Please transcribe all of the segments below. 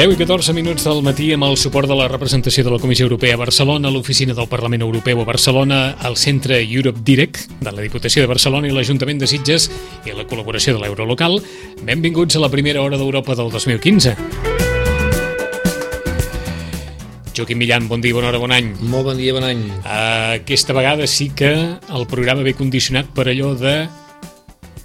10 i 14 minuts del matí amb el suport de la representació de la Comissió Europea a Barcelona, l'Oficina del Parlament Europeu a Barcelona, el Centre Europe Direct de la Diputació de Barcelona i l'Ajuntament de Sitges i la col·laboració de l'Eurolocal. Benvinguts a la primera hora d'Europa del 2015. Joaquim Millan, bon dia, bona hora, bon any. Molt bon dia, bon any. Uh, aquesta vegada sí que el programa ve condicionat per allò de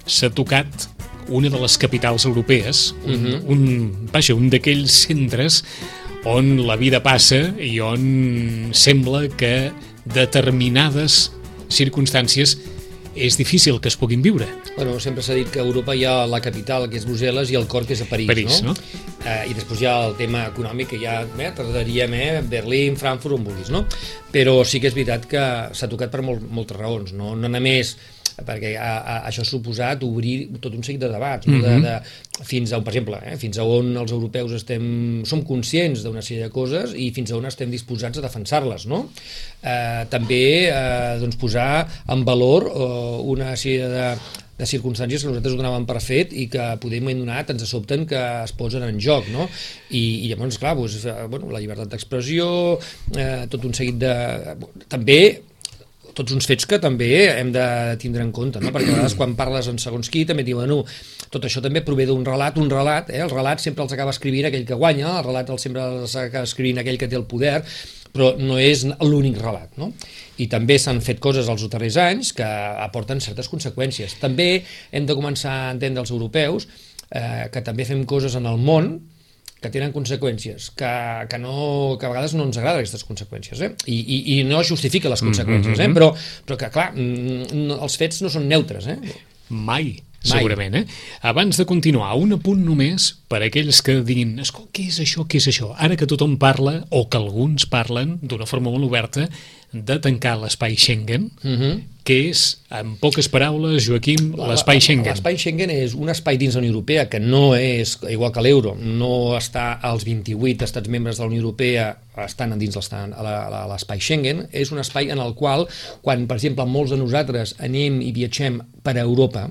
s'ha tocat una de les capitals europees, un, uh -huh. un, vaja, un d'aquells centres on la vida passa i on sembla que determinades circumstàncies és difícil que es puguin viure. Bueno, sempre s'ha dit que a Europa hi ha la capital, que és Brussel·les, i el cor, que és a París, París no? no? Eh, I després hi ha el tema econòmic, que ja eh, tardaríem eh, Berlín, Frankfurt, on vulguis, no? Però sí que és veritat que s'ha tocat per molt, moltes raons, no? No només perquè a, a, això ha suposat obrir tot un seguit de debats, no? de, mhm. de, fins a, per exemple, eh, fins a on els europeus estem, som conscients d'una sèrie de coses i fins a on estem disposats a defensar-les, no? Eh, també eh, doncs posar en valor eh, una sèrie de, de circumstàncies que nosaltres ho donàvem per fet i que moment donat ens sobten que es posen en joc, no? I, i llavors, clar, doncs, eh, bueno, la llibertat d'expressió, eh, tot un seguit de... També tots uns fets que també hem de tindre en compte, no? perquè a vegades quan parles en segons qui també diuen, no, tot això també prové d'un relat, un relat, eh? el relat sempre els acaba escrivint aquell que guanya, el relat sempre els acaba escrivint aquell que té el poder, però no és l'únic relat. No? I també s'han fet coses els darrers anys que aporten certes conseqüències. També hem de començar a entendre els europeus eh, que també fem coses en el món que tenen conseqüències, que, que, no, que a vegades no ens agraden aquestes conseqüències, eh? I, i, i no justifica les mm-hmm, conseqüències, eh? Mm-hmm. però, però que, clar, mm, els fets no són neutres. Eh? Mai segurament. Eh? Abans de continuar, un apunt només per a aquells que diguin què és això, què és això? Ara que tothom parla, o que alguns parlen d'una forma molt oberta, de tancar l'espai Schengen, uh mhm. -huh. que és, en poques paraules, Joaquim, l'espai Schengen. L'espai Schengen és un espai dins la Unió Europea que no és, igual que l'euro, no està als 28 estats membres de la Unió Europea estan dins l'espai Schengen, és un espai en el qual, quan, per exemple, molts de nosaltres anem i viatgem per a Europa,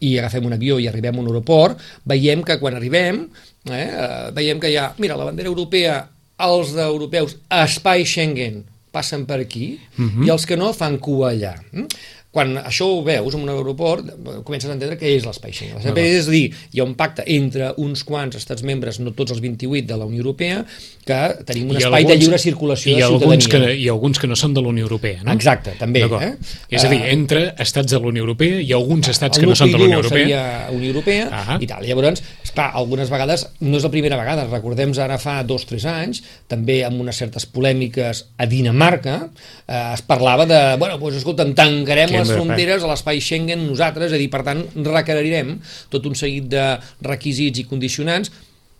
i agafem un avió i arribem a un aeroport, veiem que quan arribem, eh, eh veiem que hi ha, mira, la bandera europea, els europeus, espai Schengen, passen per aquí, uh mhm. -huh. i els que no fan cua allà. Mm? quan això ho veus en un aeroport, comences a entendre què és l'espai Schengen. L'espai no. és a dir, hi ha un pacte entre uns quants estats membres, no tots els 28 de la Unió Europea, que tenim un I espai alguns, de lliure circulació de alguns que, I alguns que no són de la Unió Europea, no? Exacte, també. Eh? És a dir, eh, entre estats de la Unió Europea i alguns estats que no són de la Unió Europea. seria Unió Europea uh -huh. i tal. Llavors, esclar, algunes vegades, no és la primera vegada, recordem ara fa dos o tres anys, també amb unes certes polèmiques a Dinamarca, eh, es parlava de, bueno, doncs escolta'm, tancarem les fronteres a l'espai Schengen nosaltres, és a dir, per tant, requerirem tot un seguit de requisits i condicionants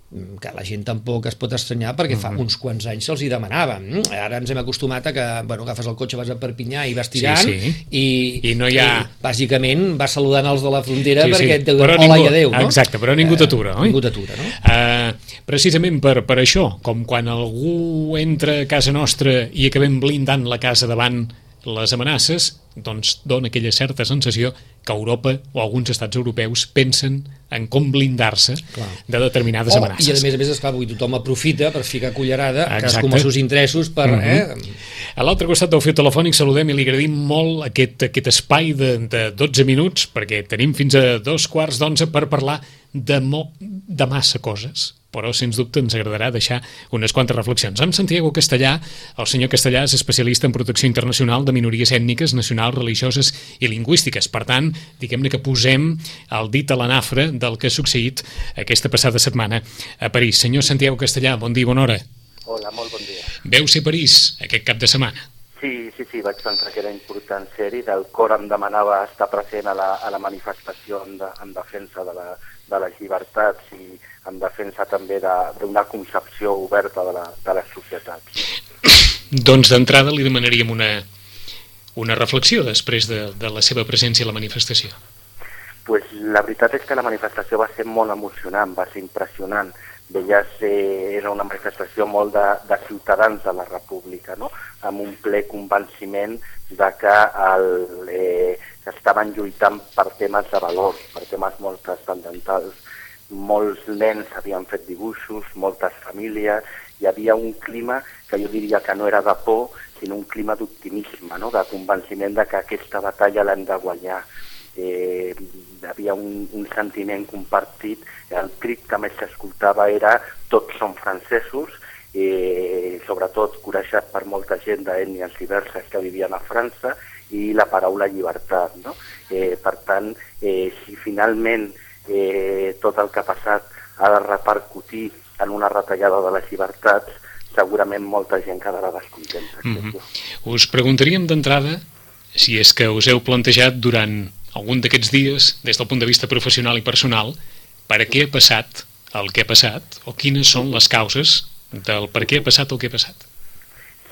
que la gent tampoc es pot estranyar perquè fa mm -hmm. uns quants anys se'ls hi demanava mm, ara ens hem acostumat a que bueno, agafes el cotxe, vas a Perpinyà i vas tirant sí, sí. I, I no hi ha... i, bàsicament vas saludant els de la frontera sí, perquè sí. et diuen hola i adeu no? exacte, però ningú t'atura uh, ningú t'atura no? Uh, precisament per, per això com quan algú entra a casa nostra i acabem blindant la casa davant les amenaces doncs dona aquella certa sensació que Europa o alguns estats europeus pensen en com blindar-se de determinades oh, amenaces. I a més a més, esclar, avui tothom aprofita per ficar cullerada, Exacte. com els seus interessos per... Mm -hmm. eh? A l'altre costat del fil telefònic saludem i li agradim molt aquest, aquest espai de, de 12 minuts, perquè tenim fins a dos quarts d'onze per parlar de, mo, de massa coses però sens dubte ens agradarà deixar unes quantes reflexions. Amb Santiago Castellà, el senyor Castellà és especialista en protecció internacional de minories ètniques, nacionals, religioses i lingüístiques. Per tant, diguem-ne que posem el dit a la nafra del que ha succeït aquesta passada setmana a París. Senyor Santiago Castellà, bon dia, bona hora. Hola, molt bon dia. Veu ser París aquest cap de setmana? Sí, sí, sí, vaig pensar que era important ser-hi. El cor em demanava estar present a la, a la manifestació en, de, en defensa de, la, de les llibertats i en defensa també d'una de, concepció oberta de, la, de les societats. Doncs d'entrada li demanaríem una, una reflexió després de, de la seva presència a la manifestació? Pues la veritat és que la manifestació va ser molt emocionant, va ser impressionant. Veies, eh, era una manifestació molt de, de ciutadans de la república, no? amb un ple convenciment de que el, eh, estaven lluitant per temes de valor, per temes molt transcendentals. Molts nens havien fet dibuixos, moltes famílies, hi havia un clima que jo diria que no era de por, sinó un clima d'optimisme, no? de convenciment de que aquesta batalla l'hem de guanyar. Eh, hi havia un, un sentiment compartit, el crit que més s'escoltava era tots són francesos, eh, sobretot corejat per molta gent d'ètnies diverses que vivien a França, i la paraula llibertat. No? Eh, per tant, eh, si finalment eh, tot el que ha passat ha de repercutir en una retallada de les llibertats, segurament molta gent quedarà descontenta. Mm -hmm. Us preguntaríem d'entrada si és que us heu plantejat durant algun d'aquests dies, des del punt de vista professional i personal, per a què ha passat el que ha passat o quines són les causes del per què ha passat el que ha passat.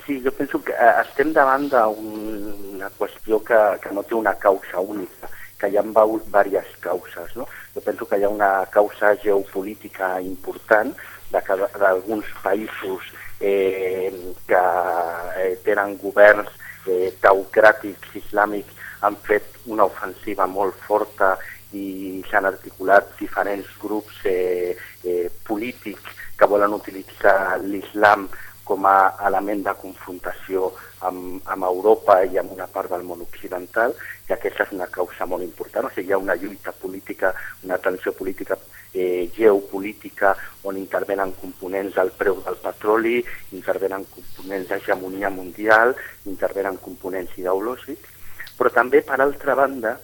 Sí, jo penso que eh, estem davant d'una qüestió que, que no té una causa única, que hi ha diverses causes. No? Jo penso que hi ha una causa geopolítica important d'alguns països eh, que eh, tenen governs eh, teocràtics islàmics han fet una ofensiva molt forta i s'han articulat diferents grups eh, eh, polítics que volen utilitzar l'islam com a element de confrontació amb, amb Europa i amb una part del món occidental, i aquesta és una causa molt important. O sigui, hi ha una lluita política, una tensió política eh, geopolítica on intervenen components del preu del petroli, intervenen components d'hegemonia mundial, intervenen components ideològics, però també, per altra banda,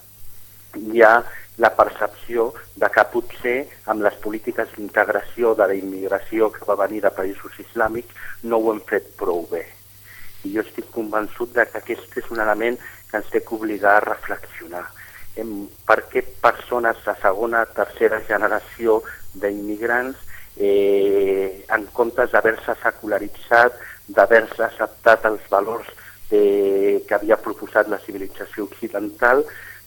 hi ha la percepció de que potser amb les polítiques d'integració de la immigració que va venir de països islàmics no ho hem fet prou bé. I jo estic convençut de que aquest és un element que ens té que obligar a reflexionar. Per què persones de segona, tercera generació d'immigrants, eh, en comptes d'haver-se secularitzat, d'haver-se acceptat els valors de, que havia proposat la civilització occidental,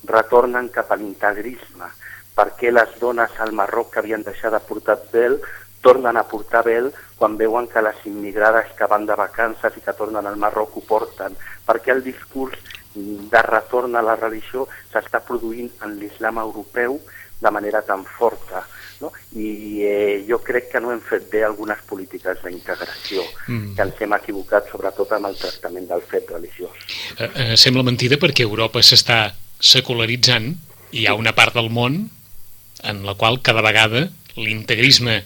retornen cap a l'integrisme, perquè les dones al Marroc que havien deixat de portar vel tornen a portar vel quan veuen que les immigrades que van de vacances i que tornen al Marroc ho porten, perquè el discurs de retorn a la religió s'està produint en l'islam europeu de manera tan forta. No? I eh, jo crec que no hem fet bé algunes polítiques d'integració, mm. que ens hem equivocat sobretot amb el tractament del fet religiós. Eh, eh, sembla mentida perquè Europa s'està secularitzant i hi ha una part del món en la qual cada vegada l'integrisme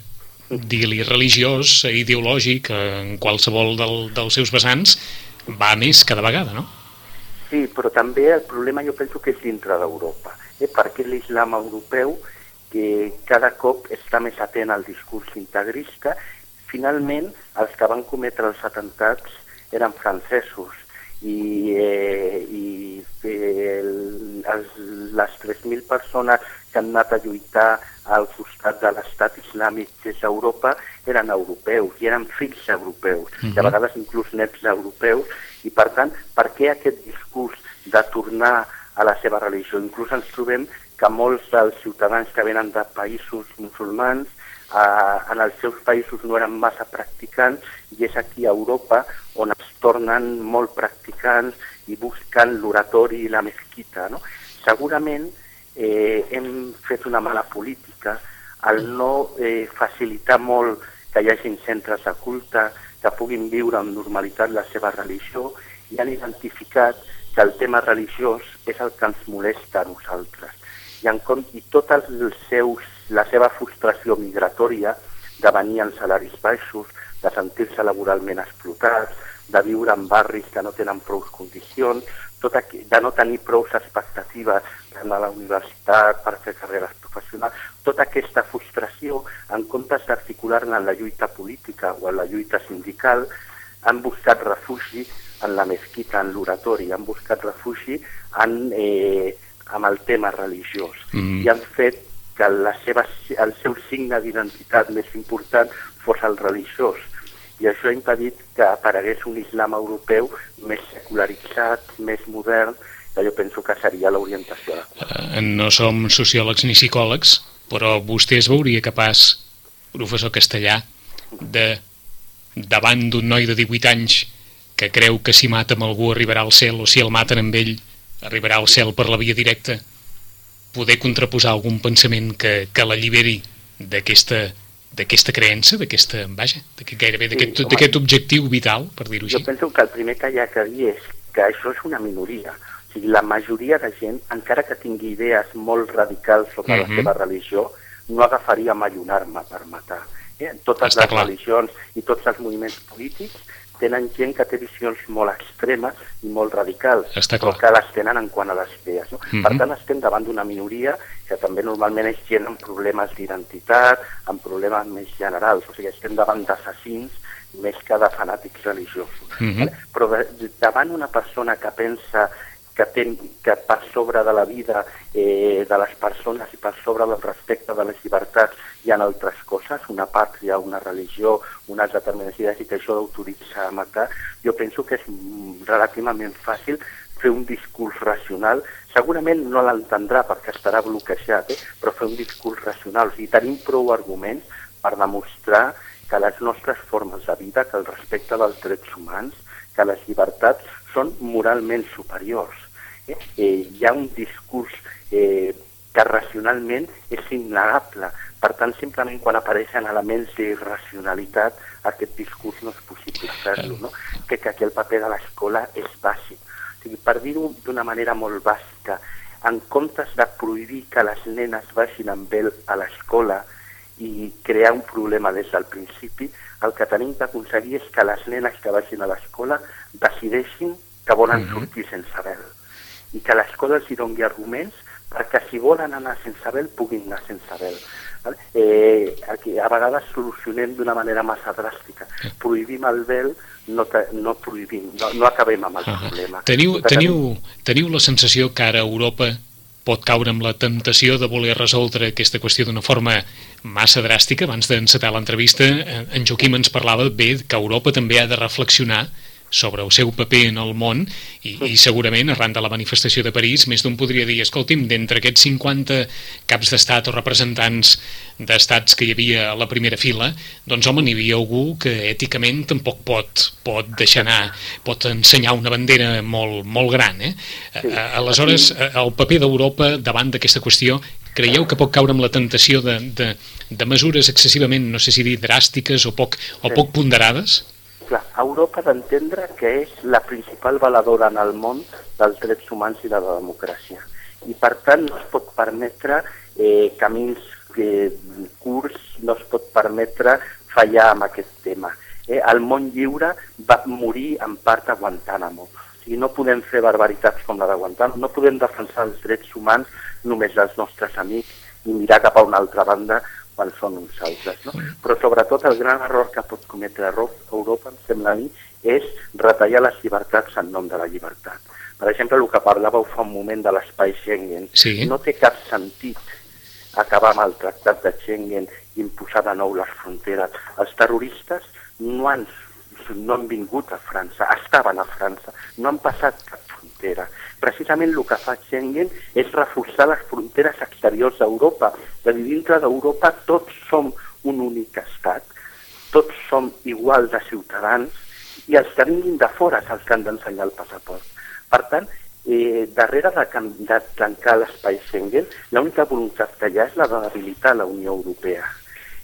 digue-li religiós, ideològic, en qualsevol del, dels seus vessants, va més cada vegada, no? Sí, però també el problema jo penso que és dintre d'Europa, eh? perquè l'islam europeu, que cada cop està més atent al discurs integrista, finalment els que van cometre els atentats eren francesos, i, eh, i eh, els, les 3.000 persones que han anat a lluitar al costat de l'estat islàmic des d'Europa eren europeus i eren fills europeus, uh -huh. a mhm. vegades inclús nets europeus, i per tant, per què aquest discurs de tornar a la seva religió? Inclús ens trobem que molts dels ciutadans que venen de països musulmans eh, en els seus països no eren massa practicants i és aquí a Europa on es tornen molt practicants i busquen l'oratori i la mesquita. No? Segurament eh, hem fet una mala política al no eh, facilitar molt que hi hagin centres de culte que puguin viure amb normalitat la seva religió i han identificat que el tema religiós és el que ens molesta a nosaltres. I, en, i tot els seus, la seva frustració migratòria de venir en salaris baixos, de sentir-se laboralment explotats, de viure en barris que no tenen prou condicions, tot aquí, de no tenir prou expectatives anar a la universitat, per fer carreres professionals, tota aquesta frustració, en comptes d'articular-la en la lluita política o en la lluita sindical, han buscat refugi en la mesquita, en l'oratori, han buscat refugi en, eh, amb el tema religiós mm -hmm. i han fet que la seva, el seu signe d'identitat més important fos el religiós i això ha impedit que aparegués un islam europeu més secularitzat, més modern, jo penso que seria l'orientació. Uh, no som sociòlegs ni psicòlegs, però vostè es veuria capaç, professor castellà, de, davant d'un noi de 18 anys que creu que si mata amb algú arribarà al cel o si el maten amb ell arribarà al cel per la via directa, poder contraposar algun pensament que, que l'alliberi d'aquesta d'aquesta creença, d'aquesta, vaja, gairebé d'aquest sí, objectiu vital, per dir-ho així? Jo penso que el primer que hi ha que dir és que això és una minoria. O sigui, la majoria de gent, encara que tingui idees molt radicals sobre uh -huh. la mhm. seva religió, no agafaria mai una arma per matar. Eh? Totes Està les clar. religions i tots els moviments polítics tenen gent que té visions molt extremes i molt radicals, Està però que les tenen en quant a les idees. No? Uh -huh. Per tant, estem davant d'una minoria que també normalment és gent amb problemes d'identitat, amb problemes més generals, o sigui, estem davant d'assassins més que de fanàtics religiosos. -huh. vale? Però davant una persona que pensa que, ten, que per sobre de la vida eh, de les persones i per sobre del respecte de les llibertats hi ha altres coses, una pàtria, una religió, unes determinades idees i que això l'autoritza a matar, jo penso que és relativament fàcil fer un discurs racional, segurament no l'entendrà perquè estarà bloquejat, eh? però fer un discurs racional, o sigui, tenim prou arguments per demostrar que les nostres formes de vida, que el respecte dels drets humans, que les llibertats són moralment superiors. Eh? Eh, hi ha un discurs eh, que racionalment és innegable. Per tant, simplement quan apareixen elements d'irracionalitat, aquest discurs no és possible fer-lo. No? Que, que aquí el paper de l'escola és bàsic. O sigui, per dir-ho d'una manera molt bàsica, en comptes de prohibir que les nenes vagin amb vel a l'escola i crear un problema des del principi, el que tenim d'aconseguir és que les nenes que vagin a l'escola decideixin que volen mm -hmm. sortir sense vel i que l'escola els hi doni arguments perquè si volen anar sense vel puguin anar sense vel. Eh, aquí, a vegades solucionem d'una manera massa dràstica. Prohibim el vel, no, no prohibim, no, no acabem amb el uh -huh. problema. Teniu, teniu, teniu la sensació que ara Europa pot caure amb la temptació de voler resoldre aquesta qüestió d'una forma massa dràstica. Abans d'encetar l'entrevista, en Joaquim ens parlava bé que Europa també ha de reflexionar sobre el seu paper en el món i, i segurament arran de la manifestació de París més d'un podria dir, escolti'm, d'entre aquests 50 caps d'estat o representants d'estats que hi havia a la primera fila, doncs home, n'hi havia algú que èticament tampoc pot, pot deixar anar, pot ensenyar una bandera molt, molt gran. Eh? Sí. Aleshores, el paper d'Europa davant d'aquesta qüestió creieu que pot caure amb la tentació de, de, de mesures excessivament, no sé si dir, dràstiques o poc, o poc ponderades? Clar, Europa d'entendre que és la principal valedora en el món dels drets humans i de la democràcia. I per tant no es pot permetre eh, camins eh, curts, no es pot permetre fallar amb aquest tema. Eh, el món lliure va morir en part a Guantánamo. O sigui, no podem fer barbaritats com la de Guantánamo, no podem defensar els drets humans només dels nostres amics i mirar cap a una altra banda quan són uns altres. No? Però sobretot el gran error que pot cometre Europa, em sembla a mi, és retallar les llibertats en nom de la llibertat. Per exemple, el que parlàveu fa un moment de l'espai Schengen. Sí. No té cap sentit acabar amb el tractat de Schengen i imposar de nou les fronteres. Els terroristes no han, no han vingut a França, estaven a França, no han passat cap frontera precisament el que fa Schengen és reforçar les fronteres exteriors d'Europa. De dintre d'Europa tots som un únic estat, tots som igual de ciutadans i els que vinguin de fora els que han d'ensenyar el passaport. Per tant, eh, darrere de, de tancar l'espai Schengen, l'única voluntat que hi ha és la de debilitar la Unió Europea.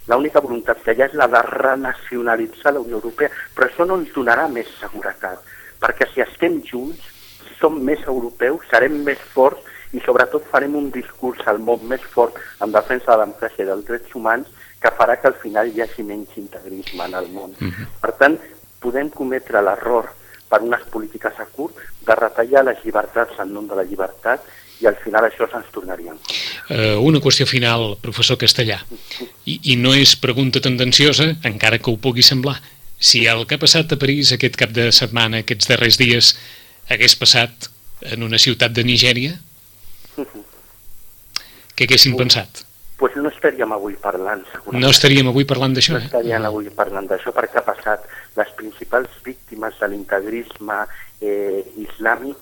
L'única voluntat que hi ha és la de renacionalitzar la Unió Europea, però això no ens donarà més seguretat, perquè si estem junts som més europeus, serem més forts i sobretot farem un discurs al món més fort en defensa de la democràcia i dels drets humans que farà que al final hi hagi menys integrisme en el món. Mhm. -huh. Per tant, podem cometre l'error per unes polítiques a curt de retallar les llibertats en nom de la llibertat i al final això se'ns tornaria. Uh, una qüestió final, professor Castellà, I, i no és pregunta tendenciosa, encara que ho pugui semblar. Si el que ha passat a París aquest cap de setmana, aquests darrers dies, hagués passat en una ciutat de Nigèria, què haguessin uh, pensat? Pues no estaríem avui parlant, segurament. No estaríem avui parlant d'això, No estaríem eh? avui parlant d'això perquè ha passat. les principals víctimes de l'integrisme eh, islàmic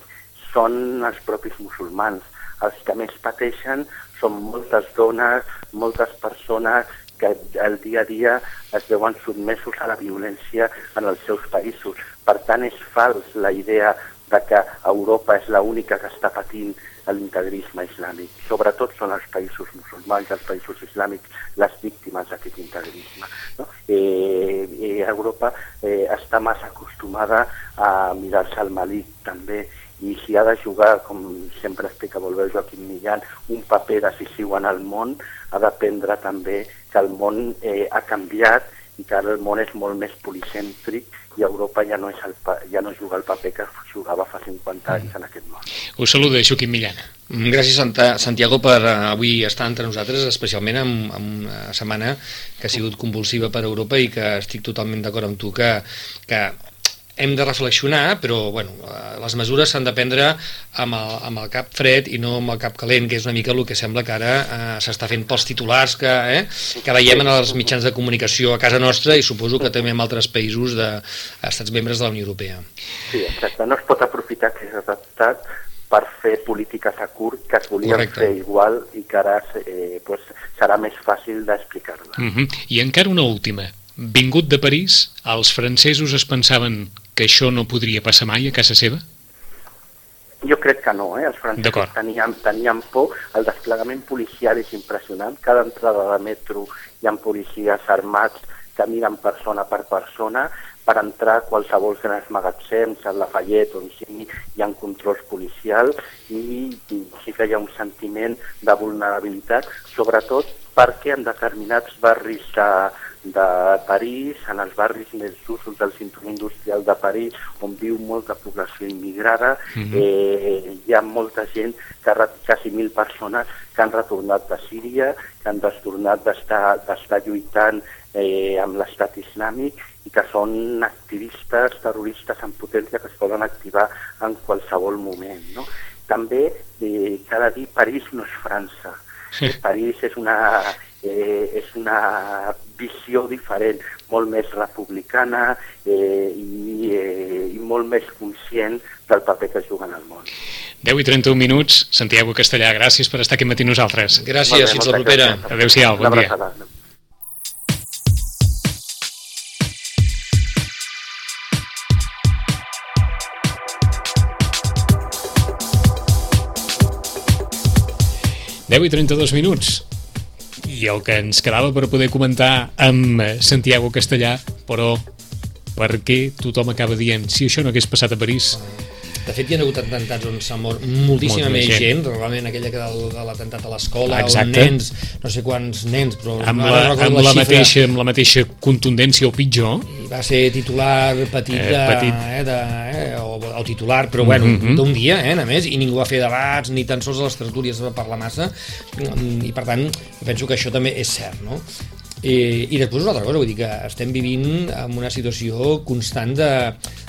són els propis musulmans. Els que més pateixen són moltes dones, moltes persones que el dia a dia es veuen sotmesos a la violència en els seus països. Per tant, és fals la idea de que Europa és l'única que està patint l'integrisme islàmic. Sobretot són els països musulmans, els països islàmics, les víctimes d'aquest integrisme. No? Eh, eh, Europa eh, està massa acostumada a mirar-se al malic també i si ha de jugar, com sempre explica molt bé Joaquim Millan, un paper decisiu en el món, ha d'aprendre també que el món eh, ha canviat i que ara el món és molt més policèntric i Europa ja no, és el, ja no juga el paper que jugava fa 50 anys en aquest món. Us saluda Joaquim Millana. Mm, gràcies, Santa, Santiago, per uh, avui estar entre nosaltres, especialment en, en una setmana que ha sigut convulsiva per Europa i que estic totalment d'acord amb tu que, que hem de reflexionar, però bueno, eh, les mesures s'han de prendre amb el, amb el cap fred i no amb el cap calent, que és una mica el que sembla que ara eh, s'està fent pels titulars que, eh, que veiem en els mitjans de comunicació a casa nostra i suposo que també en altres països de estats membres de la Unió Europea. Sí, exacte. No es pot aprofitar que és adaptat per fer polítiques a curt que es volien Correcte. fer igual i que ara eh, pues, serà més fàcil d'explicar-la. Uh -huh. I encara una última. Vingut de París, els francesos es pensaven que això no podria passar mai a casa seva? Jo crec que no, eh? els francesos tenien, tenien por, el desplegament policial és impressionant, cada entrada de metro hi ha policies armats que miren persona per persona, per entrar a qualsevol grans magatzems, a Lafayette, on sigui, hi ha controls policials i, i sí que hi ha un sentiment de vulnerabilitat, sobretot perquè en determinats barris de, de París, en els barris més usos del cinturó industrial de París, on viu molta població immigrada, mm -hmm. eh, hi ha molta gent, que, quasi mil persones, que han retornat de Síria, que han tornat d'estar lluitant eh, amb l'estat islàmic i que són activistes, terroristes en potència que es poden activar en qualsevol moment. No? També eh, cada dir París no és França. Sí. París és una, eh, és una visió diferent, molt més republicana eh, i, eh, i molt més conscient del paper que juguen al món. 10 i 31 minuts. Santiago Castellà, gràcies per estar aquí matí nosaltres. Gràcies, fins la propera. Adéu-siau, bon dia. Deu i 32 minuts i el que ens quedava per poder comentar amb Santiago Castellà, però per què tothom acaba dient si això no hagués passat a París de fet, hi ha hagut atemptats on s'ha mort moltíssima més gent. gent, realment aquella que del, de l'atemptat a l'escola, on nens, no sé quants nens, però amb, no la, amb, la, la mateixa, amb la mateixa contundència o pitjor. I va ser titular petit, eh, de, petit. Eh, de, eh, o, o titular, però bueno, mm -hmm. d'un dia, eh, a més, i ningú va fer debats, ni tan sols a les tertúlies va parlar massa, i per tant, penso que això també és cert, no? I, i després una altra cosa, vull dir que estem vivint en una situació constant de,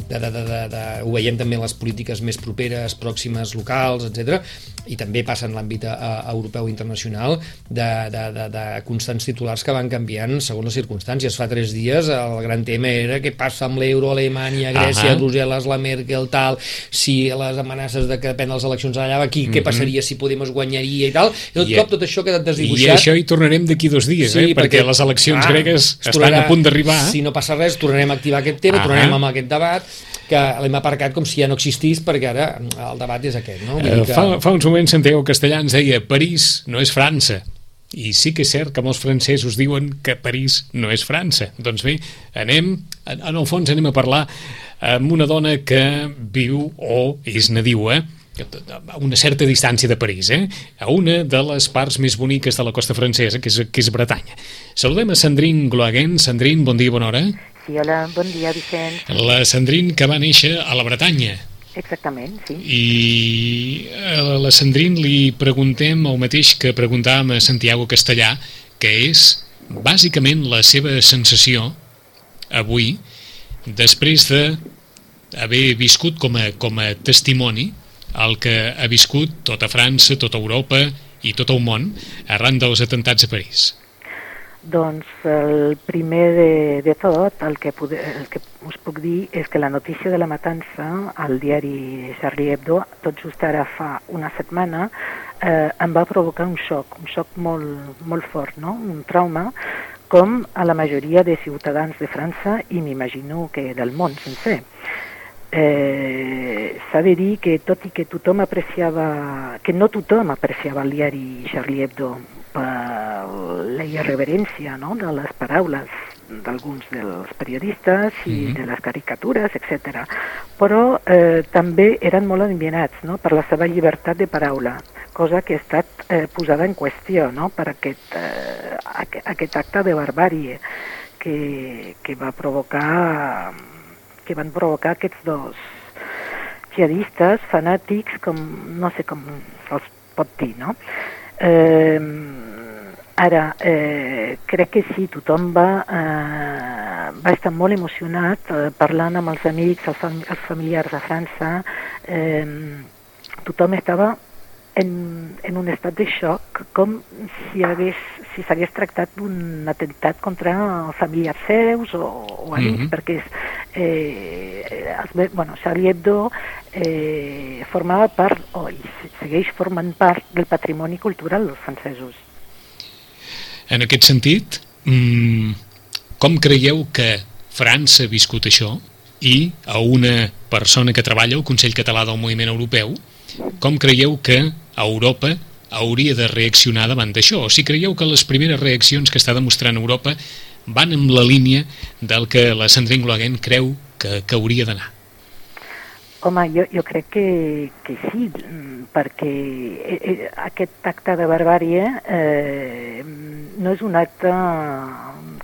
de, de, de, de, de ho veiem també en les polítiques més properes, pròximes, locals, etc. i també passa en l'àmbit eh, europeu i internacional de, de, de, de constants titulars que van canviant segons les circumstàncies. Fa tres dies el gran tema era què passa amb l'euro, Alemanya, Grècia, uh -huh. Brussel·les, la Merkel, tal, si les amenaces de que depèn de les eleccions allà, aquí, uh -huh. què mhm. passaria si Podemos guanyaria i tal, i tot I, cop tot això queda desdibuixat. I això hi tornarem d'aquí dos dies, sí, eh? perquè, perquè les eleccions ah, gregues estan a punt d'arribar. Si no passa res, tornarem a activar aquest tema, ah tornarem amb aquest debat, que l'hem aparcat com si ja no existís, perquè ara el debat és aquest. No? Vull uh, que... fa, fa uns moments Santiago Castellà ens deia París no és França. I sí que és cert que molts francesos diuen que París no és França. Doncs bé, anem, en el fons anem a parlar amb una dona que viu o és nadiua a una certa distància de París, eh? a una de les parts més boniques de la costa francesa, que és, que és Bretanya. Saludem a Sandrine Gloaguen. Sandrine, bon dia, bona hora. Sí, hola, bon dia, Vicenç. La Sandrine que va néixer a la Bretanya. Exactament, sí. I a la Sandrine li preguntem el mateix que preguntàvem a Santiago Castellà, que és bàsicament la seva sensació avui, després de haver viscut com a, com a testimoni el que ha viscut tota França, tota Europa i tot el món arran dels atentats a París. Doncs el primer de, de tot, el que, poder, el que us puc dir és que la notícia de la matança al diari Charlie Hebdo, tot just ara fa una setmana, eh, em va provocar un xoc, un xoc molt, molt fort, no? un trauma, com a la majoria de ciutadans de França i m'imagino que del món sencer. Eh, S'ha de dir que tot i que tothom apreciava, que no tothom apreciava el diari Charlie Hebdo per la irreverència no? de les paraules d'alguns dels periodistes i mm -hmm. de les caricatures, etc. Però eh, també eren molt envianats no? per la seva llibertat de paraula, cosa que ha estat eh, posada en qüestió no? per aquest, eh, aquest acte de barbàrie que, que va provocar que van provocar aquests dos jihadistes fanàtics, com no sé com se'ls pot dir, no? Eh, Ara, eh, crec que sí, tothom va, eh, va estar molt emocionat eh, parlant amb els amics, els, fam els familiars a França. Eh, tothom estava en, en un estat de xoc, com si hagués si s'hagués tractat d'un atemptat contra familiars seus o, o amics, mm -hmm. perquè és, eh, els, bueno, Charlie Hebdo eh, formava part, o segueix formant part del patrimoni cultural dels francesos. En aquest sentit, mmm, com creieu que França ha viscut això i a una persona que treballa al Consell Català del Moviment Europeu, com creieu que Europa hauria de reaccionar davant d'això? Si creieu que les primeres reaccions que està demostrant Europa van en la línia del que la Sandrine Gloaguen creu que, que hauria d'anar? Home, jo, jo crec que, que sí, perquè eh, eh, aquest acte de barbàrie eh, no és un acte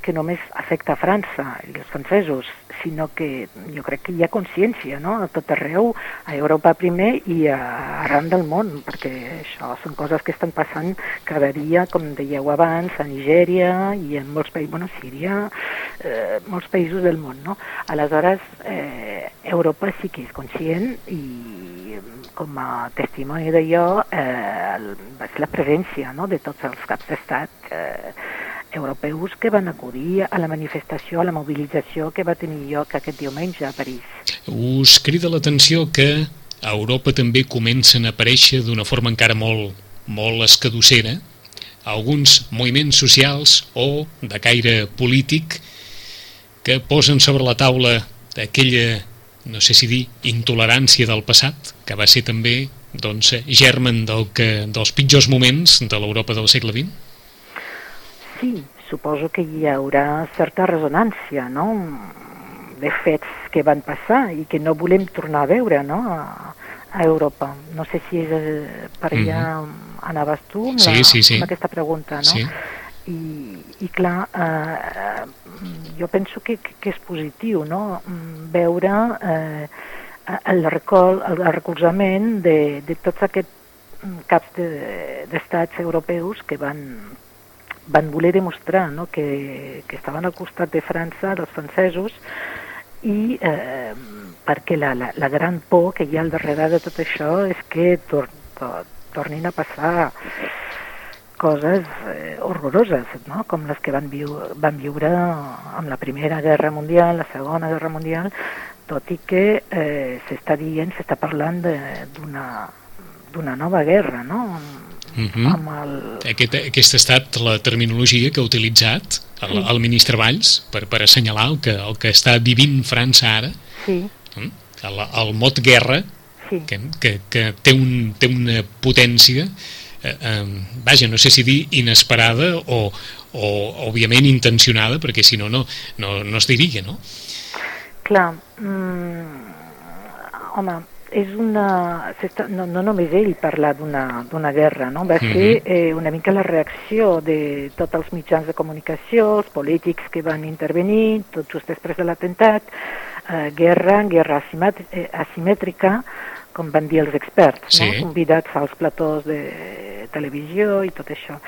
que només afecta a França i els francesos, sinó que jo crec que hi ha consciència no? a tot arreu, a Europa primer i a, arran del món, perquè això són coses que estan passant cada dia, com dèieu abans, a Nigèria i en molts països, bueno, Síria, eh, molts països del món. No? Aleshores, eh, Europa sí que és conscient i com a testimoni d'allò eh, ser la presència no? de tots els caps d'estat eh, europeus que van acudir a la manifestació, a la mobilització que va tenir lloc aquest diumenge a París. Us crida l'atenció que a Europa també comencen a aparèixer d'una forma encara molt, molt escadossera alguns moviments socials o de caire polític que posen sobre la taula aquella no sé si dir, intolerància del passat, que va ser també doncs, germen del que, dels pitjors moments de l'Europa del segle XX? Sí, suposo que hi haurà certa resonància, no?, de fets que van passar i que no volem tornar a veure, no?, a, a Europa. No sé si és eh, per allà mm -hmm. anaves tu amb, sí, la, sí, sí. amb aquesta pregunta, no? Sí i, i clar, eh, jo penso que, que és positiu no? veure eh, el, recol, el recolzament de, de tots aquests caps d'estats de, europeus que van, van voler demostrar no? que, que estaven al costat de França, dels francesos, i eh, perquè la, la, la gran por que hi ha al darrere de tot això és que tor, tor, tornin a passar coses eh, horroroses, no? com les que van, viu van viure amb la Primera Guerra Mundial, la Segona Guerra Mundial, tot i que eh, s'està dient, s'està parlant d'una nova guerra, no? Uh -huh. amb el... Aquest, aquesta ha estat la terminologia que ha utilitzat el, sí. el ministre Valls per, per assenyalar el que, el que està vivint França ara. Sí. Mm? El, el mot guerra, sí. que, que, que té, un, té una potència eh, eh, vaja, no sé si dir inesperada o, o òbviament intencionada, perquè si no, no, no, no es diria, no? Clar, mm, home, és una... No, no només ell parlar d'una guerra, no? Va ser mhm. eh, una mica la reacció de tots els mitjans de comunicació, els polítics que van intervenir, tot just després de l'atemptat, eh, guerra, guerra eh, asimètrica, com van dir els experts, sí. no? convidats als platós de televisió i tot això.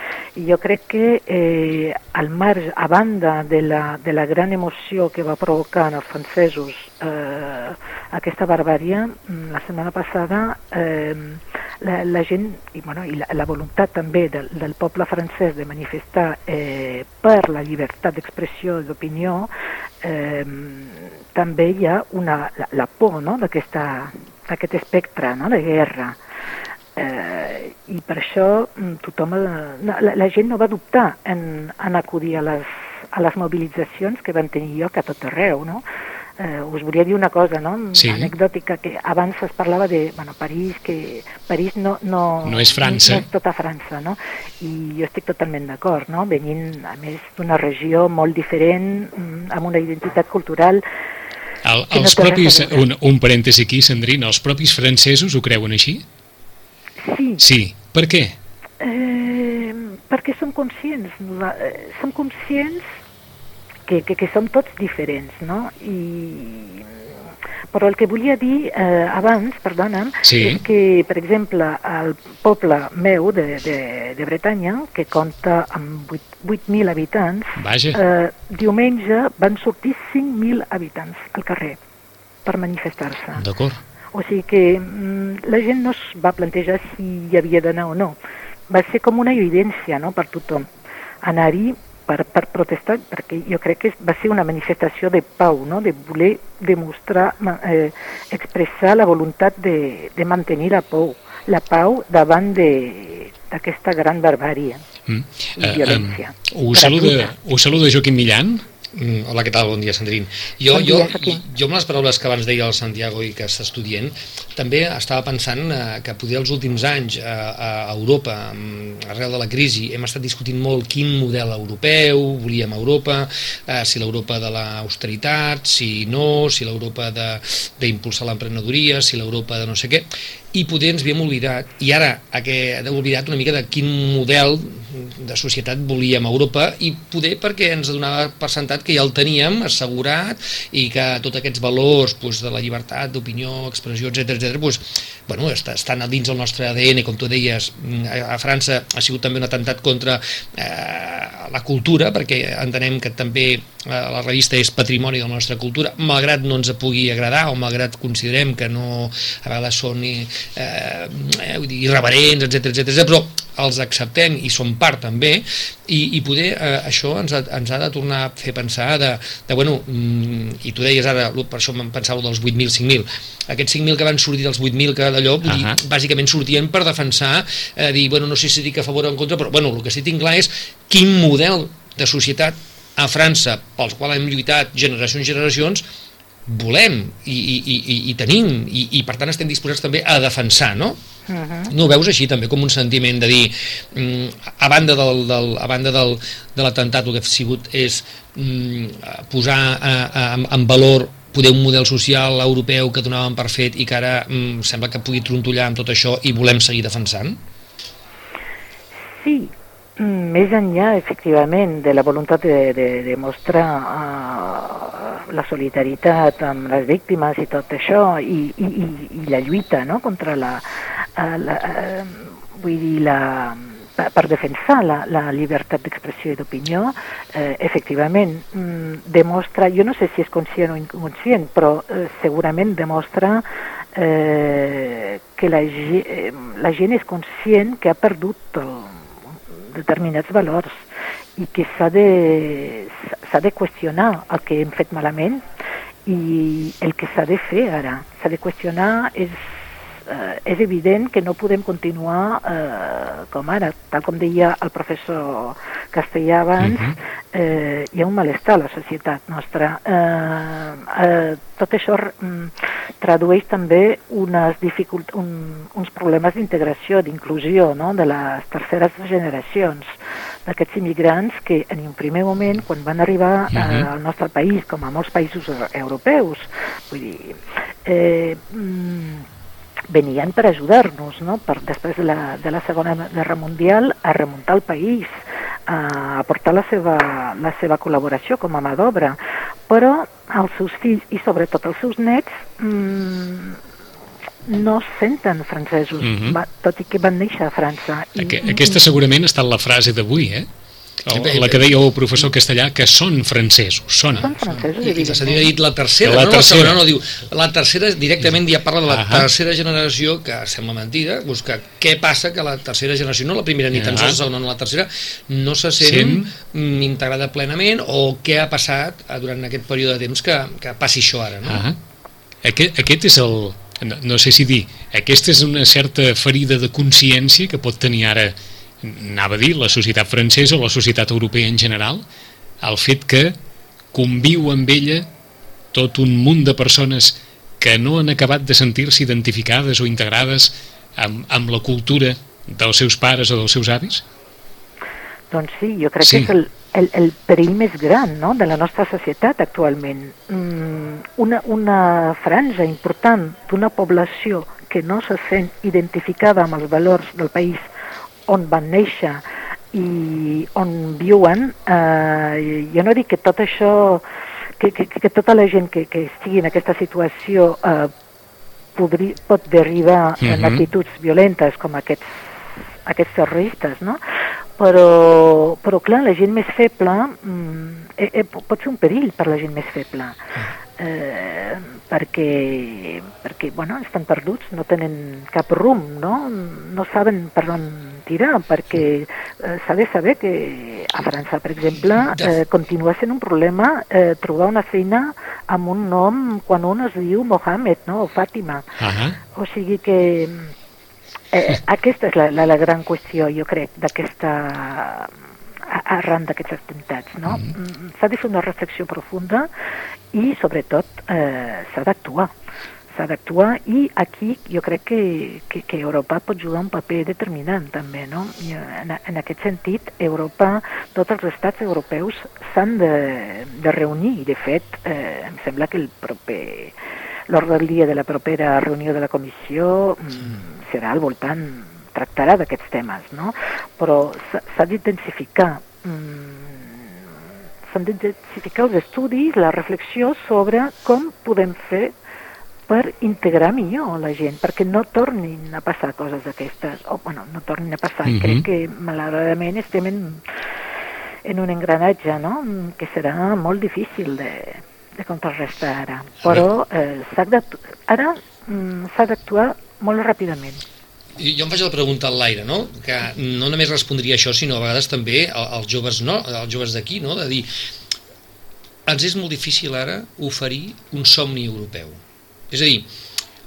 I jo crec que eh, al marge, a banda de la, de la gran emoció que va provocar en els francesos eh, aquesta barbària, mm, la setmana passada eh, la, la gent i, bueno, i la, la voluntat també del, del poble francès de manifestar eh, per la llibertat d'expressió i d'opinió eh, també hi ha una, la, la por no? d'aquest espectre no? de guerra eh, i per això mm, tothom, la, la gent no va dubtar en, en acudir a les, a les mobilitzacions que van tenir lloc a tot arreu, no? Eh, us volia dir una cosa, no? Sí. Anecdòtica, que abans es parlava de, bueno, París, que París no... No, no és França. No és tota França, no? I jo estic totalment d'acord, no? Venint, a més, d'una regió molt diferent, mm, amb una identitat cultural el, els no propis, un, un parèntesi aquí, Sandrina, els propis francesos ho creuen així? Sí. Sí. Per què? Eh, perquè som conscients. Eh, som conscients que, que, que som tots diferents, no? I, però el que volia dir eh, abans, perdona'm, sí. és que, per exemple, el poble meu de, de, de Bretanya, que compta amb 8.000 habitants, Vaja. eh, diumenge van sortir 5.000 habitants al carrer per manifestar-se. D'acord. O sigui que mm, la gent no es va plantejar si hi havia d'anar o no. Va ser com una evidència no, per tothom. Anar-hi per, per protestar, perquè jo crec que va ser una manifestació de pau, no? de voler demostrar, eh, expressar la voluntat de, de mantenir la pau, la pau davant d'aquesta gran barbària mm. i uh, violència. Um, ho, saluda, ho saluda Joaquim Millan. Mm, hola, què tal? Bon dia, Sandrín. Jo, bon dia, jo, jo amb les paraules que abans deia el Santiago i que està estudiant, també estava pensant eh, que poder els últims anys eh, a Europa, mm, arrel de la crisi, hem estat discutint molt quin model europeu volíem a Europa, eh, si l'Europa de l'austeritat, si no, si l'Europa d'impulsar l'emprenedoria, si l'Europa de no sé què, i poder ens havíem oblidat, i ara hem oblidat una mica de quin model de societat volíem a Europa i poder perquè ens donava per sentat que ja el teníem assegurat i que tots aquests valors pues, de la llibertat d'opinió, expressió, etc etc pues, bueno, estan dins del nostre ADN, com tu deies, a França ha sigut també un atemptat contra eh, la cultura, perquè entenem que també eh, la revista és patrimoni de la nostra cultura, malgrat no ens pugui agradar o malgrat considerem que no a vegades són eh, vull dir, irreverents, etc etc però els acceptem i som part també i, i poder eh, això ens ha, ens ha de tornar a fer pensar de, de bueno, mm, i tu deies ara, per això em pensava dels 8.000, 5.000 aquests 5.000 que van sortir dels 8.000 que d'allò, uh -huh. bàsicament sortien per defensar, eh, dir, bueno, no sé si dic a favor o en contra, però bueno, el que sí tinc clar és quin model de societat a França, pel qual hem lluitat generacions i generacions, volem i, i, i, i tenim i, i per tant estem disposats també a defensar no? Uh -huh. no ho veus així també com un sentiment de dir mm, a banda del, del, a banda del, de l'atemptat el que ha sigut és mm, posar a, a, en valor poder un model social europeu que donàvem per fet i que ara mm, sembla que pugui trontollar amb tot això i volem seguir defensant? Sí, més enllà, efectivament, de la voluntat de, de, de mostrar uh, la solidaritat amb les víctimes i tot això, i, i, i la lluita no? contra la, uh, la uh, vull dir, la, per defensar la, la llibertat d'expressió i d'opinió, eh, efectivament mm, demostra, jo no sé si és conscient o inconscient, però eh, segurament demostra eh, que la, la gent és conscient que ha perdut el, determinats valors i que s'ha de, de qüestionar el que hem fet malament i el que s'ha de fer ara. S'ha de qüestionar és eh, és evident que no podem continuar eh, com ara, tal com deia el professor Castellà abans, uh mhm. -huh. eh, hi ha un malestar a la societat nostra. Eh, eh, tot això mm, tradueix també unes dificult un, uns problemes d'integració, d'inclusió no? de les terceres generacions d'aquests immigrants que en un primer moment, quan van arribar uh -huh. eh, mhm. al nostre país, com a molts països europeus, vull dir, eh, mm, venien per ajudar-nos, no? per, després de la, de la Segona Guerra Mundial, a remuntar el país, a aportar la seva, la seva col·laboració com a mà d'obra, però els seus fills i sobretot els seus nets mmm, no senten francesos, mm -hmm. va, tot i que van néixer a França. I, aquesta segurament ha estat la frase d'avui, eh? O la que deia el professor castellà, que són francesos, són. Són francesos, I, i s'hauria dit la tercera, La no tercera. la segona, no, diu, la tercera directament ja parla de la Ahà. tercera generació, que sembla mentida, busca què passa que la tercera generació, no la primera ni tan Ahà. sols la segona, no la tercera, no se sent Sent. mm, integrada plenament o què ha passat eh, durant aquest període de temps que, que passi això ara, no? Ah, aquest, aquest és el... No, no sé si dir, aquesta és una certa ferida de consciència que pot tenir ara, anava a dir, la societat francesa o la societat europea en general, el fet que conviu amb ella tot un munt de persones que no han acabat de sentir-se identificades o integrades amb, amb la cultura dels seus pares o dels seus avis? Doncs sí, jo crec Sí. que és el, el, el perill més gran no? de la nostra societat actualment. Mm, una, una franja important d'una població que no se sent identificada amb els valors del país on van néixer i on viuen, eh, jo no dic que tot això, que, que, que tota la gent que, que estigui en aquesta situació eh, podri, pot derivar en Mhm. actituds violentes com aquests, aquests terroristes, no? Però, però clar, la gent més feble mm, eh, eh, pot ser un perill per la gent més feble eh, perquè, perquè bueno, estan perduts, no tenen cap rumb, no, no saben per on tirar, perquè eh, s'ha de saber que a França, per exemple, eh, continua sent un problema eh, trobar una feina amb un nom quan un es diu Mohamed no? o Fàtima. Ah, O sigui que eh, aquesta és la, la, la gran qüestió, jo crec, d'aquesta arran d'aquests atemptats, no? Mm. S'ha de fer una reflexió profunda i, sobretot, eh, s'ha d'actuar. S'ha d'actuar i aquí jo crec que, que, que Europa pot jugar un paper determinant també, no? I en, en aquest sentit, Europa, tots els estats europeus s'han de, de reunir i, de fet, eh, em sembla que el proper l'ordre del dia de la propera reunió de la comissió mm, serà al voltant, tractarà d'aquests temes, no? Però s'ha s'ha d'intensificar mm, s'han d'intensificar els estudis, la reflexió sobre com podem fer per integrar millor la gent, perquè no tornin a passar coses d'aquestes, o bueno, no tornin a passar. Mhm. Crec que malauradament estem en, en un engranatge, no?, que serà molt difícil de, de contrarrestar ara. Però eh, ara mm, s'ha d'actuar molt ràpidament. I Jo em faig la pregunta al l'aire, no? que no només respondria això, sinó a vegades també al- als joves, no? als joves d'aquí, no? de dir ens és molt difícil ara oferir un somni europeu. És a dir,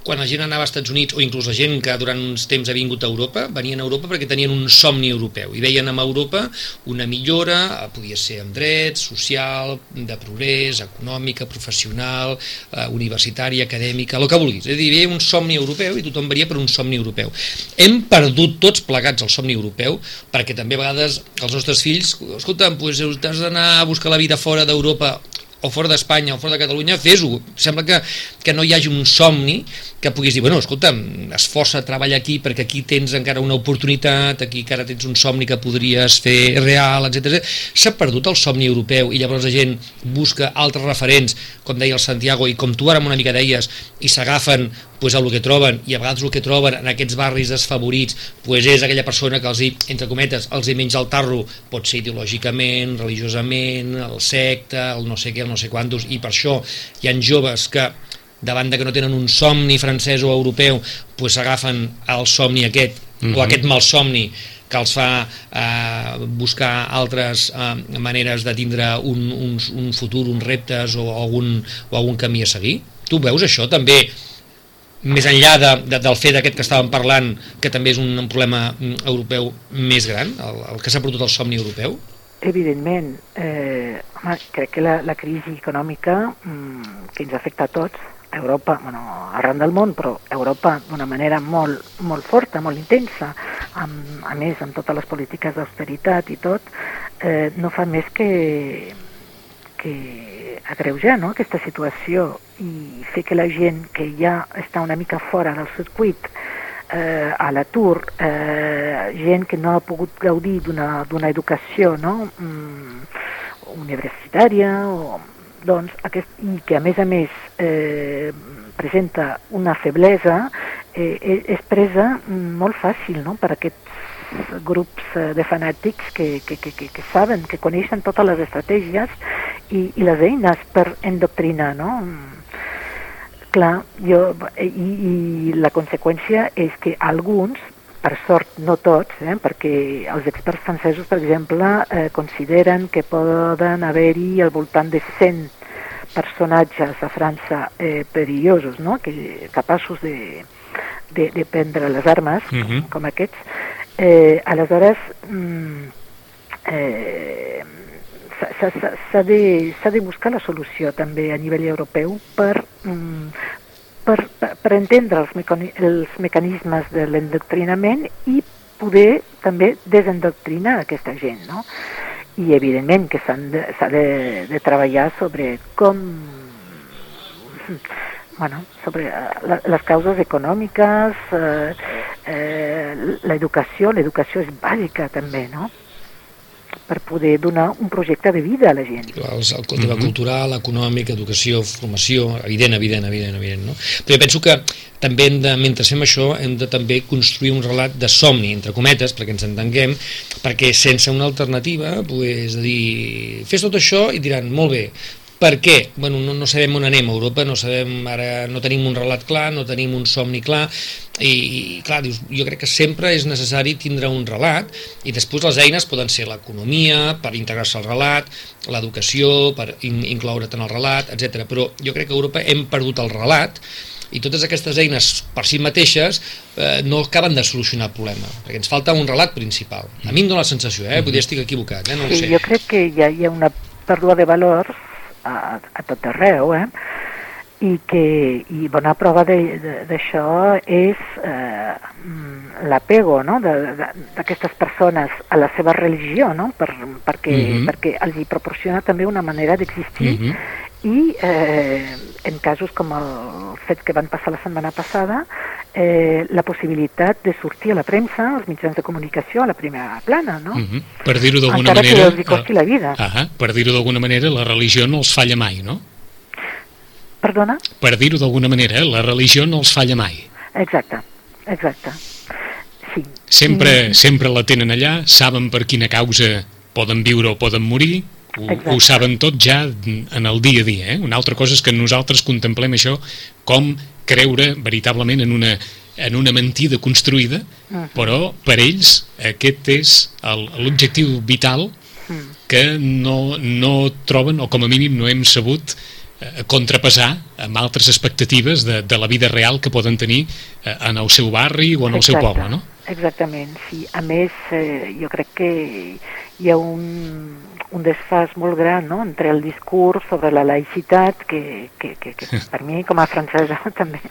quan la gent anava als Estats Units, o inclús la gent que durant uns temps ha vingut a Europa, venien a Europa perquè tenien un somni europeu i veien en Europa una millora, eh, podia ser en drets, social, de progrés, econòmica, professional, eh, universitària, acadèmica, el que vulguis. És a dir, havia un somni europeu i tothom venia per un somni europeu. Hem perdut tots plegats el somni europeu perquè també a vegades els nostres fills, escolta, doncs, has d'anar a buscar la vida fora d'Europa o fora d'Espanya o fora de Catalunya, fes-ho. Sembla que, que no hi hagi un somni que puguis dir, bueno, escolta, esforça, treballa aquí perquè aquí tens encara una oportunitat, aquí encara tens un somni que podries fer real, etc. S'ha perdut el somni europeu i llavors la gent busca altres referents, com deia el Santiago, i com tu ara una mica deies, i s'agafen pues, el que troben, i a vegades el que troben en aquests barris desfavorits pues, és aquella persona que els hi, entre cometes, els hi menja el tarro, pot ser ideològicament, religiosament, el secte, el no sé què, el no sé quantos, i per això hi han joves que davant de que no tenen un somni francès o europeu, pues s'agafen el somni aquest, Mhm. o aquest mal somni que els fa eh, buscar altres eh, maneres de tindre un, un, un futur, uns reptes o algun, o algun camí a seguir. Tu veus això també més enllà de, de, del fet aquest que estàvem parlant, que també és un, un problema mm, europeu més gran, el, el que s'ha perdut el somni europeu? Evidentment, eh, home, crec que la, la crisi econòmica mm, que ens afecta a tots, a Europa, bueno, arran del món, però a Europa d'una manera molt, molt forta, molt intensa, amb, a més amb totes les polítiques d'austeritat i tot, eh, no fa més que, que agreujar no, aquesta situació i fer que la gent que ja està una mica fora del circuit eh, a l'atur, eh, gent que no ha pogut gaudir d'una educació no? mm, universitària o, doncs, aquest, i que a més a més eh, presenta una feblesa eh, eh, és presa molt fàcil no? per aquests grups eh, de fanàtics que, que, que, que, que saben, que coneixen totes les estratègies i, i les eines per endoctrinar, no? Clar, jo, i, i la conseqüència és que alguns, per sort no tots, eh, perquè els experts francesos, per exemple, eh, consideren que poden haver-hi al voltant de 100 personatges a França eh, perillosos, no? que, capaços de, de, de prendre les armes, uh -huh. com, com aquests, eh, aleshores mm, eh, s'ha de, de buscar la solució també a nivell europeu per, mm, per, per, entendre els, mecani els mecanismes de l'endoctrinament i poder també desendoctrinar aquesta gent, no? I evidentment que s'ha de, de, de treballar sobre com bueno, sobre uh, les causes econòmiques, eh, eh, l'educació, l'educació és bàsica també, no? Per poder donar un projecte de vida a la gent. El, el tema mm -hmm. cultural, econòmic, educació, formació, evident, evident, evident, evident, no? Però jo penso que també hem de, mentre fem això, hem de també construir un relat de somni, entre cometes, perquè ens entenguem, perquè sense una alternativa, pues, de dir, fes tot això i diran, molt bé, per què? Bueno, no, no sabem on anem a Europa, no sabem ara no tenim un relat clar, no tenim un somni clar i, i clar, dius, jo crec que sempre és necessari tindre un relat i després les eines poden ser l'economia per integrar-se al relat, l'educació per in, incloure't en el relat, etc. Però jo crec que a Europa hem perdut el relat i totes aquestes eines per si mateixes eh, no acaben de solucionar el problema, perquè ens falta un relat principal. A mi em dóna la sensació, eh? Potser estic equivocat, eh? no ho sí, sé. Jo crec que hi ha, hi ha una pèrdua de valors a, a tot arreu, eh? I que i bona prova d'això és eh, l'apego no? d'aquestes persones a la seva religió, no? per, perquè, mm -hmm. perquè els hi proporciona també una manera d'existir mm -hmm. i eh, en casos com el fet que van passar la setmana passada eh, la possibilitat de sortir a la premsa, als mitjans de comunicació, a la primera plana, no? Mhm. -huh. Per dir-ho d'alguna manera... Encara que els costi la vida. Uh -huh. Per dir-ho d'alguna manera, la religió no els falla mai, no? Perdona? Per dir-ho d'alguna manera, la religió no els falla mai. Exacte, exacte. Sí. Sempre, sí. sempre la tenen allà, saben per quina causa poden viure o poden morir, ho, ho saben tot ja en el dia a dia. Eh? Una altra cosa és que nosaltres contemplem això com creure veritablement en una, en una mentida construïda, uh -huh. però per ells aquest és l'objectiu vital -huh. que no, no troben, o com a mínim no hem sabut eh, contrapassar amb altres expectatives de, de la vida real que poden tenir eh, en el seu barri o en el Exacte. seu poble, no? Exactament, sí. A més, eh, jo crec que hi ha un, un desfàs molt gran no? entre el discurs sobre la laïcitat, que, que, que, que per mi com a francesa també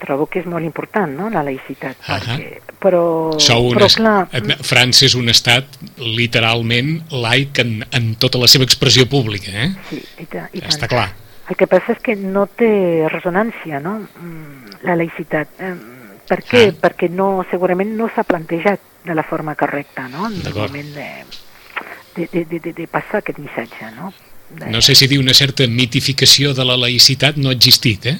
trobo que és molt important, no?, la laïcitat. Uh -huh. perquè, però, Sou però clar... França és un estat literalment laic en, en tota la seva expressió pública, eh? Sí, i, ta, i Està clar. El que passa és que no té resonància, no?, mm, la laïcitat. Per què? Ah. Perquè no, segurament no s'ha plantejat de la forma correcta, no?, en el moment de de, de, de, de passar aquest missatge, no? De... No sé si dir una certa mitificació de la laïcitat no ha existit, eh?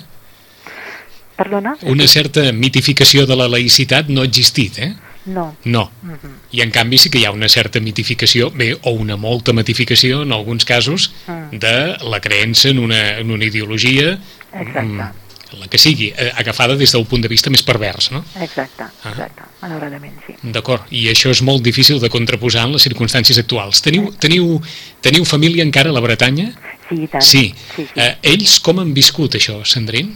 Perdona? Una certa mitificació de la laïcitat no ha existit, eh? No. No. Uh -huh. I en canvi sí que hi ha una certa mitificació, bé, o una molta mitificació, en alguns casos, uh mm. -huh. de la creença en una, en una ideologia Exacte. Mm, la que sigui, eh, agafada des del punt de vista més pervers, no? Exacte, ah. exacte, malauradament, sí. D'acord, i això és molt difícil de contraposar en les circumstàncies actuals. Teniu, teniu, teniu família encara a la Bretanya? Sí, tant. Sí. sí, sí. Eh, ells com han viscut això, Sandrín?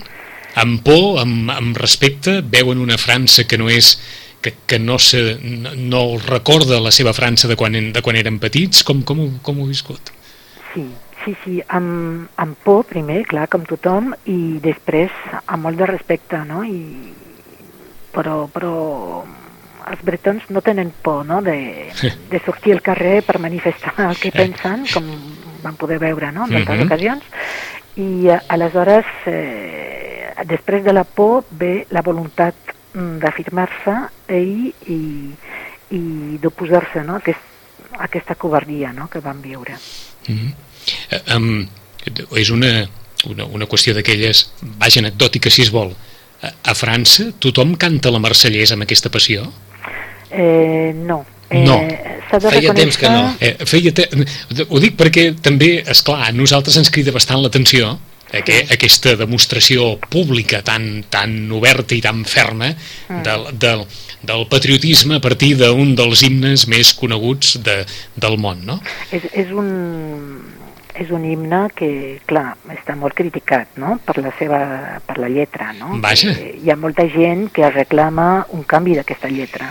Amb por, amb, amb respecte, veuen una França que no és que, que no, se, no, no recorda la seva França de quan, de quan eren petits? Com, com, com ho viscut? Sí, Sí, sí, amb, amb por primer, clar, com tothom, i després amb molt de respecte, no? I, però, però els bretons no tenen por no? de, de sortir al carrer per manifestar el que pensen, com vam poder veure no? en altres uh -huh. ocasions, i eh, aleshores, eh, després de la por, ve la voluntat d'afirmar-se i, i, i d'oposar-se no? a, aquest, a aquesta covardia no? que van viure. Uh -huh um, és una, una, una qüestió d'aquelles, vaja, anecdòtica si es vol. A, a França tothom canta la marsellesa amb aquesta passió? Eh, no. Eh, No. S'ha de Feia temps que no. Eh, feia te... Ho dic perquè també, és clar, a nosaltres ens crida bastant l'atenció aqu aquesta demostració pública tan, tan oberta i tan ferma del, del, del patriotisme a partir d'un dels himnes més coneguts de, del món, no? És, és, un, és un himne que, clar, està molt criticat, no?, per la seva, per la lletra, no? Vaja. Eh, Hi ha molta gent que reclama un canvi d'aquesta lletra.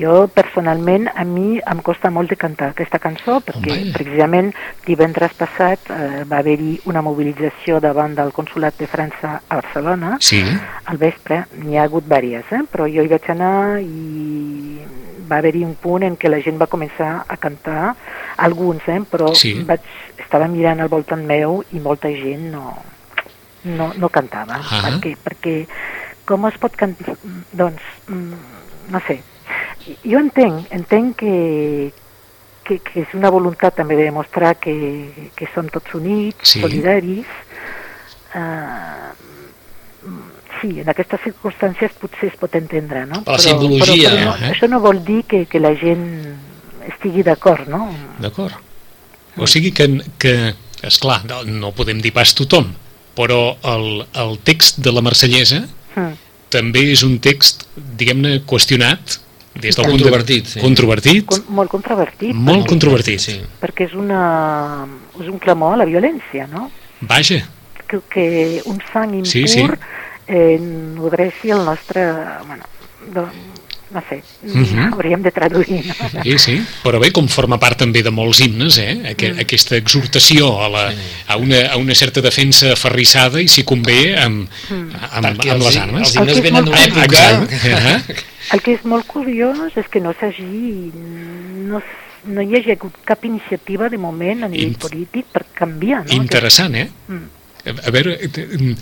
Jo, personalment, a mi em costa molt de cantar aquesta cançó perquè, Home. precisament, divendres passat eh, va haver-hi una mobilització davant del Consulat de França a Barcelona, Sí, al vespre, n'hi ha hagut diverses, eh? però jo hi vaig anar i va haver-hi un punt en què la gent va començar a cantar, alguns, eh? però Sí. vaig, estava mirant al voltant meu i molta gent no, no, no cantava. Ah. Perquè, perquè com es pot cantar? Doncs, mm, no sé. Jo entenc, entenc que, que, que és una voluntat també de demostrar que, que som tots units, Sí. solidaris, eh, sí, en aquestes circumstàncies potser es pot entendre, no? Per la simbologia, però, però no, eh? això no vol dir que, que la gent estigui d'acord, no? d'acord. O sigui que, que esclar, no, no podem dir pas tothom, però el, el text de la Marsellesa Mm. també és un text, diguem-ne, qüestionat des del Controvertit, punt sí. Controvertit, Con, molt controvertit, molt perquè, controvertit. Sí. perquè és, una, és un clamor a la violència, no? Vaja, Que, que un sang impur Sí, sí. Eh, nodreixi el nostre... Bueno, do, no sé, Mhm. hauríem de traduir, no? sí, sí. Però bé, com forma part també de molts himnes, eh? Aqu Mm. aquesta exhortació a, la, a, una, a una certa defensa aferrissada i, si convé, amb, Mm. amb, amb els, les armes. els El himnes que és venen molt d'una època... Exacte. El que és molt curiós és que no s'hagi... No, no hi hagi hagut cap iniciativa de moment a nivell Int- polític per canviar, no? Interessant, eh? Mm. A a veure, eh,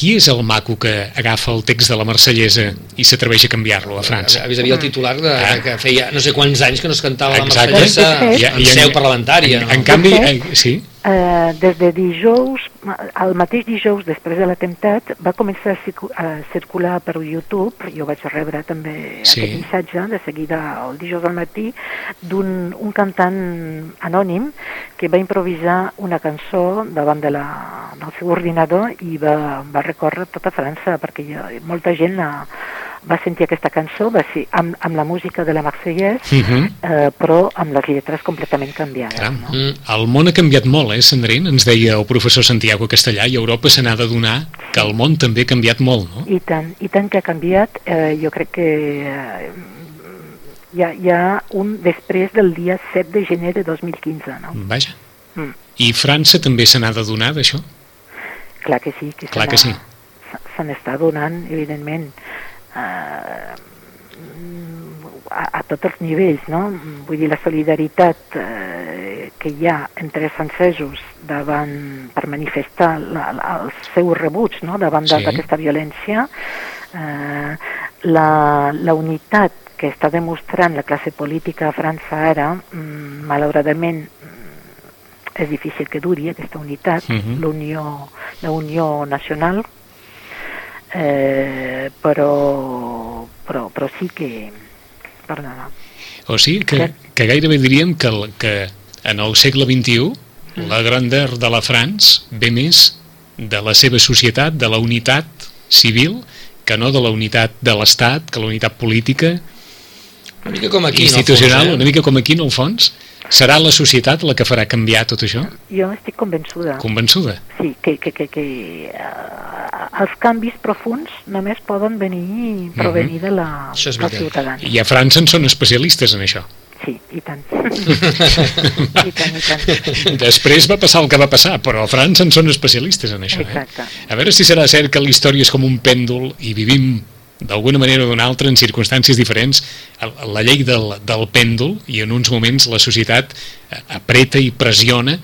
qui és el maco que agafa el text de la Marsellesa i s'atreveix a canviar-lo a França? Avis havia el titular de, Ah. que feia no sé quants anys que no es cantava la Exacte. Marsellesa De fet- en seu parlamentària. En, en no? canvi, De fet, eh, sí, Eh, des de dijous, el mateix dijous després de l'atemptat, va començar a, circu a circular per YouTube, jo vaig rebre també Sí. aquest missatge de seguida el dijous al matí, d'un un cantant anònim que va improvisar una cançó davant de la, del seu ordinador i va, va recórrer tota França perquè ja, molta gent la, va sentir aquesta cançó, va ser amb, amb la música de la Marsellès, uh -huh. eh, però amb les lletres completament canviades. Caram, no? Mm. el món ha canviat molt, eh, Sandrine? Ens deia el professor Santiago Castellà i Europa se n'ha d'adonar que el món també ha canviat molt, no? I tant, i tant que ha canviat, eh, jo crec que eh, hi, ha, hi ha un després del dia 7 de gener de 2015, no? Vaja. Mm. I França també se n'ha d'adonar d'això? Clar que sí, que Clar que sí. se n'està donant, evidentment, eh, a, a tots els nivells, no? Vull dir, la solidaritat eh, que hi ha entre els francesos davant, per manifestar la, la, el seu rebuig no? davant Sí. d'aquesta violència, eh, la, la unitat que està demostrant la classe política a França ara, mm, malauradament, mm, és difícil que duri aquesta unitat, Mhm. l'unió la unió nacional, eh, però, però, però sí que... Perdona. O sigui que, que gairebé diríem que, el, que en el segle XXI la grandeur de la France ve més de la seva societat, de la unitat civil, que no de la unitat de l'Estat, que la unitat política, Una mica com aquí, institucional, fons, una mica com aquí en el fons. Serà la societat la que farà canviar tot això? Jo estic convençuda. Convençuda? Sí, que, que, que, que uh, els canvis profuns només poden venir, provenir de la, Això és dels ciutadans. I a França en són especialistes en això. Sí, i tant. I tant, i tant. Després va passar el que va passar, però a França en són especialistes en això. Exacte. Eh? A veure si serà cert que la història és com un pèndol i vivim d'alguna manera o d'una altra en circumstàncies diferents la llei del, del pèndol i en uns moments la societat eh, apreta i pressiona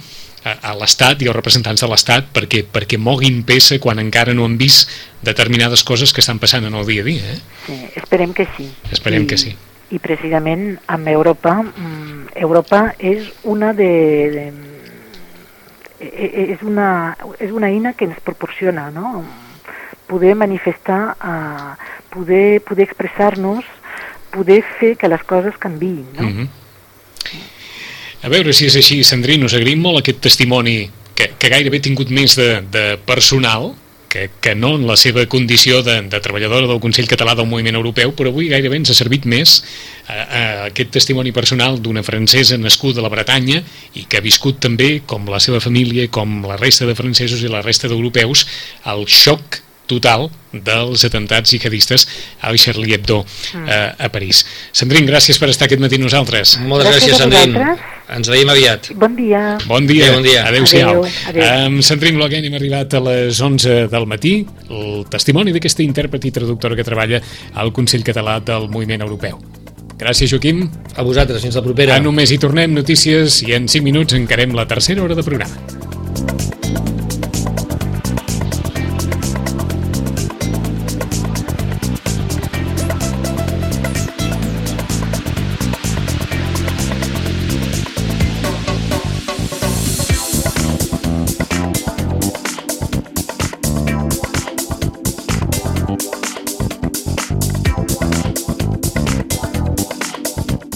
a, a l'Estat i als representants de l'Estat perquè, perquè moguin peça quan encara no han vist determinades coses que estan passant en el dia a dia. Eh? Sí, esperem que sí. Esperem I, que sí. I precisament amb Europa, mm, Europa és una de, de e- e- és una, és una eina que ens proporciona no? Poder manifestar, uh, poder, poder expressar-nos, poder fer que les coses canviïn, no? Mm -hmm. A veure si és així, Sandrina, us agraïm molt aquest testimoni que, que gairebé ha tingut més de, de personal, que, que no en la seva condició de, de treballadora del Consell Català del Moviment Europeu, però avui gairebé ens ha servit més eh, eh, aquest testimoni personal d'una francesa nascuda a la Bretanya i que ha viscut també, com la seva família, com la resta de francesos i la resta d'europeus, el xoc total dels atentats jihadistes al Charlie Hebdo Mm. eh, a París. Sandrine, gràcies per estar aquest matí amb nosaltres. Moltes Gràcies gràcies, Sandrine. Ens veiem aviat. Bon dia. Bon dia. Adéu, bon dia. Adéu-siau. Adéu, adéu. Amb Sandrine hem arribat a les 11 del matí, el testimoni d'aquesta intèrpret i traductora que treballa al Consell Català del Moviment Europeu. Gràcies, Joaquim. A vosaltres, fins la propera. A només hi tornem notícies i en 5 minuts encarem la tercera hora de programa.